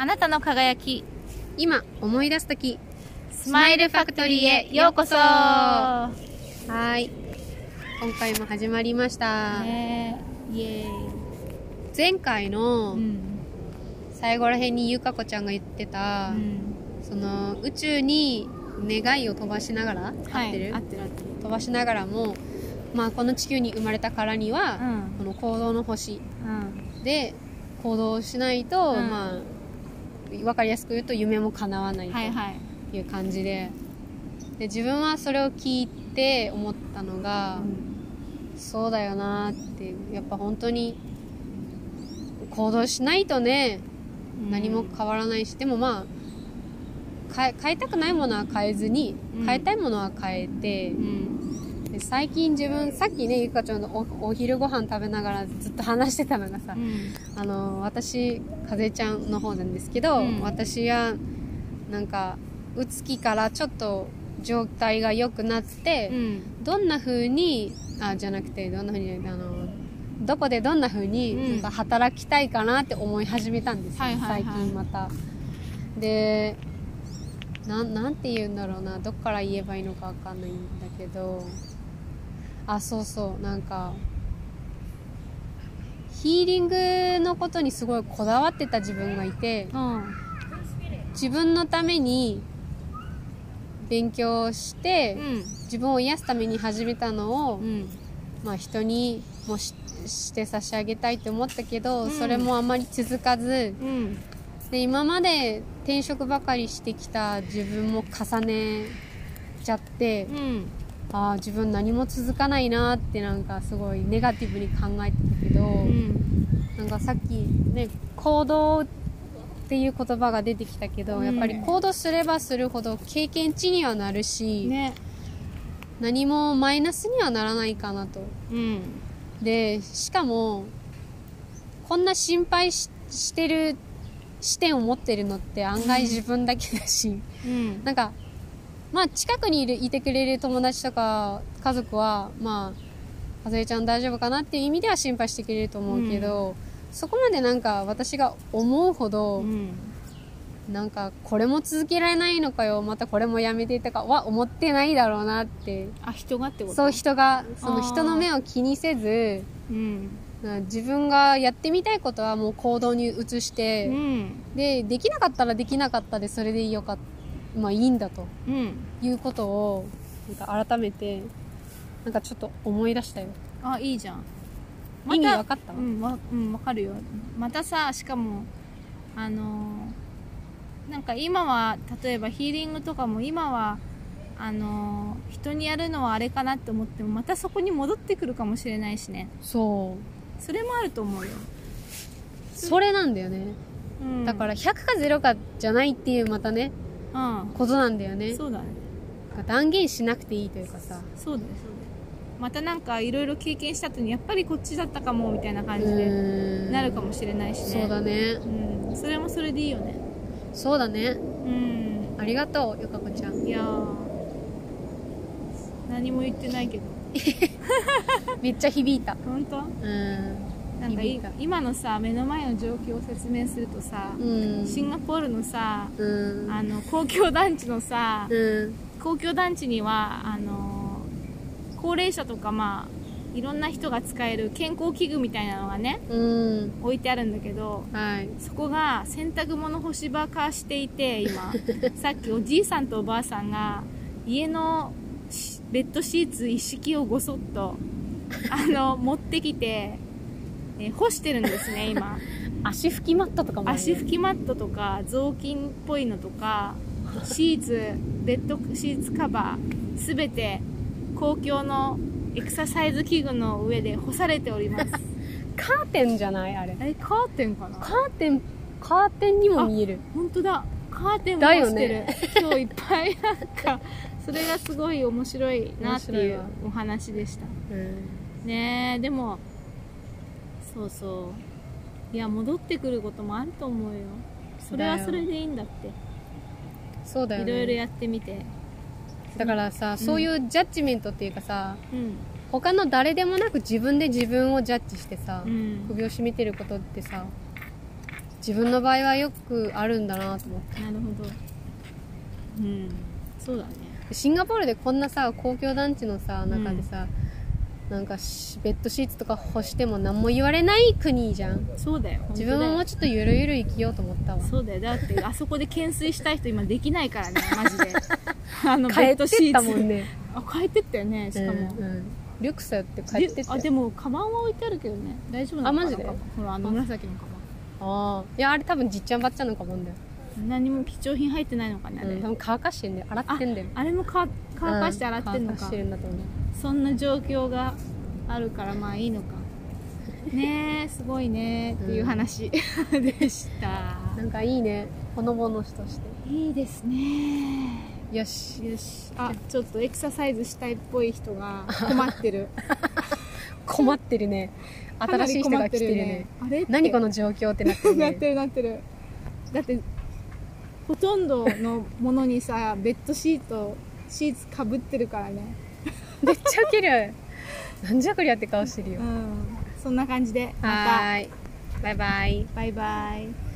あなたの輝き。今思い出す時。スマイルファクトリーへようこそ。はーい。今回も始まりました、ね。イエーイ。前回のうん。最後らへんにゆかこちゃんが言ってた、うん。その宇宙に願いを飛ばしながら、はい合ってる合ってる。飛ばしながらもまあこの地球に生まれたからには、うん。この行動の星うん。で行動しないと、うん。まあ分かりやすく言うと夢も叶わないとはいはい。いう感じで。で自分はそれを聞いて思ったのが、そうだよなってやっぱ本当に行動しないとね何も変わらないし、でもまあ変え変えたくないものは変えずに、うん。変えたいものは変えてう、ん。で最近自分さっきねゆかちゃんのおお昼ご飯食べながらずっと話してたのがさ、うん。あの私風ちゃんの方なんですけど、うん。私はなんかうつきからちょっと状態が良くなって、うん。どんな風にあじゃなくてどんな風にあのどこでどんな風に働きたいかなって思い始めたんですよ、はいはいはい。最近また。でなんなんて言うんだろうなどっから言えばいいのかわかんないんだけどあそうそう。なんかヒーリングのことにすごいこだわってた自分がいてうん。自分のために勉強して、自分を癒すために始めたのを、うん。まあ、人にもしして差し上げたいって思ったけど、うん。それもあまり続かずうん。で今まで転職ばかりしてきた自分も重ねちゃって、うんああ自分何も続かないなってなんかすごいネガティブに考えてたけど、うんなんかさっきね行動っていう言葉が出てきたけど、うん。やっぱり行動すればするほど経験値にはなるし、ね。何もマイナスにはならないかなと。うん。でしかもこんな心配ししてる視点を持ってるのって案外自分だけだし、うん。なんかまあ近くにいるいてくれる友達とか家族はまあかずえちゃん大丈夫かなっていう意味では心配してくれると思うけど、そこまでなんか私が思うほど、うん。なんかこれも続けられないのかよまたこれもやめてとかは思ってないだろうなって。あ人がってこと？そう人がその人の目を気にせずうん。な自分がやってみたいことはもう行動に移して、うん。でできなかったらできなかったでそれでよかっまあいいんだとうん。いうことをなんか改めてなんかちょっと思い出したよ。あいいじゃん。意味わかったうんわうんわかるよ。またさしかもあのーなんか今は例えばヒーリングとかも今はあのー人にやるのはあれかなって思ってもまたそこに戻ってくるかもしれないしね。そう。それもあると思うよ、それなんだよね、うん、だから100か0かじゃないっていうまたね。うんことなんだよね。そうだね。断言しなくていいというかさ。そうだよ。そうだよ。またなんかいろいろ経験した後にやっぱりこっちだったかもみたいな感じでなるかもしれないしね。そうだね。うん、それもそれでいいよね。そうだね。うん。ありがとうよかこちゃん。いやー。何も言ってないけど。めっちゃ響いた。本当？うんなんか今のさ目の前の状況を説明するとさ、うん。シンガポールのさうん。あの公共団地のさ、うん。公共団地にはあの高齢者とかまあいろんな人が使える健康器具みたいなのがねうん。置いてあるんだけどはい。そこが洗濯物干し場化していて今。さっきおじいさんとおばあさんが家のしベッドシーツ一式をごそっとあの持ってきて、えー干してるんですね今。足拭きマットとかもある足拭きマットとか雑巾っぽいのとかシーツベッドシーツカバーすべて公共のエクササイズ器具の上で干されております。カーテンじゃない？あれ。あれカーテンかな？カーテンカーテンにも見える。本当だ。カーテンも干してる、ね。今日いっぱい。なんかそれがすごい面白いなっていうお話でした。うん。ねえでもそうそう。いや戻ってくることもあると思うよ。それはそれでいいんだって。そうだよね。いろいろやってみて。だからさ、そういうジャッジメントっていうかさうん。他の誰でもなく自分で自分をジャッジしてさ、うん。首を絞めてることってさ自分の場合はよくあるんだなと思って。なるほど。うん。そうだね。シンガポールでこんなさ公共団地のさ中でさ、なんかしベッドシーツとか干しても何も言われない国じゃん。そうだよ自分ももうちょっとゆるゆる生きようと思ったわ。そうだよ。だってあそこで懸垂したい人今できないからね マジで。あの帰ってったもんね。あ帰ってったよねしかも、うんうん。リュック背負って帰ってったあでもカバンは置いてあるけどね。大丈夫なのかなあマジで？ほらあの紫のカああいやあれ多分じっちゃんばっちゃんのかもんだよ、バン何も貴重品入ってないのかねあれ、うん、多分乾かしてんだよ。洗ってんだよ。あれもか乾かして洗ってんのか。うん乾かしてるんだと思うそんな状況があるからまあいいのか。ねえすごいね。っていう話でした、なんかいいね。ほのぼのしとして。いいですね。よし。よし。あちょっとエクササイズしたいっぽい人が 困ってる。困ってるね。新しい人が来てるね。あれって何この状況ってなってるね。なってるなってる。だってほとんどのものにさベッドシートシーツかぶってるからね めっちゃウケるなんじゃこりゃって顔してるよ。うん。そんな感じでまはーい。バイバイ。たバイバイ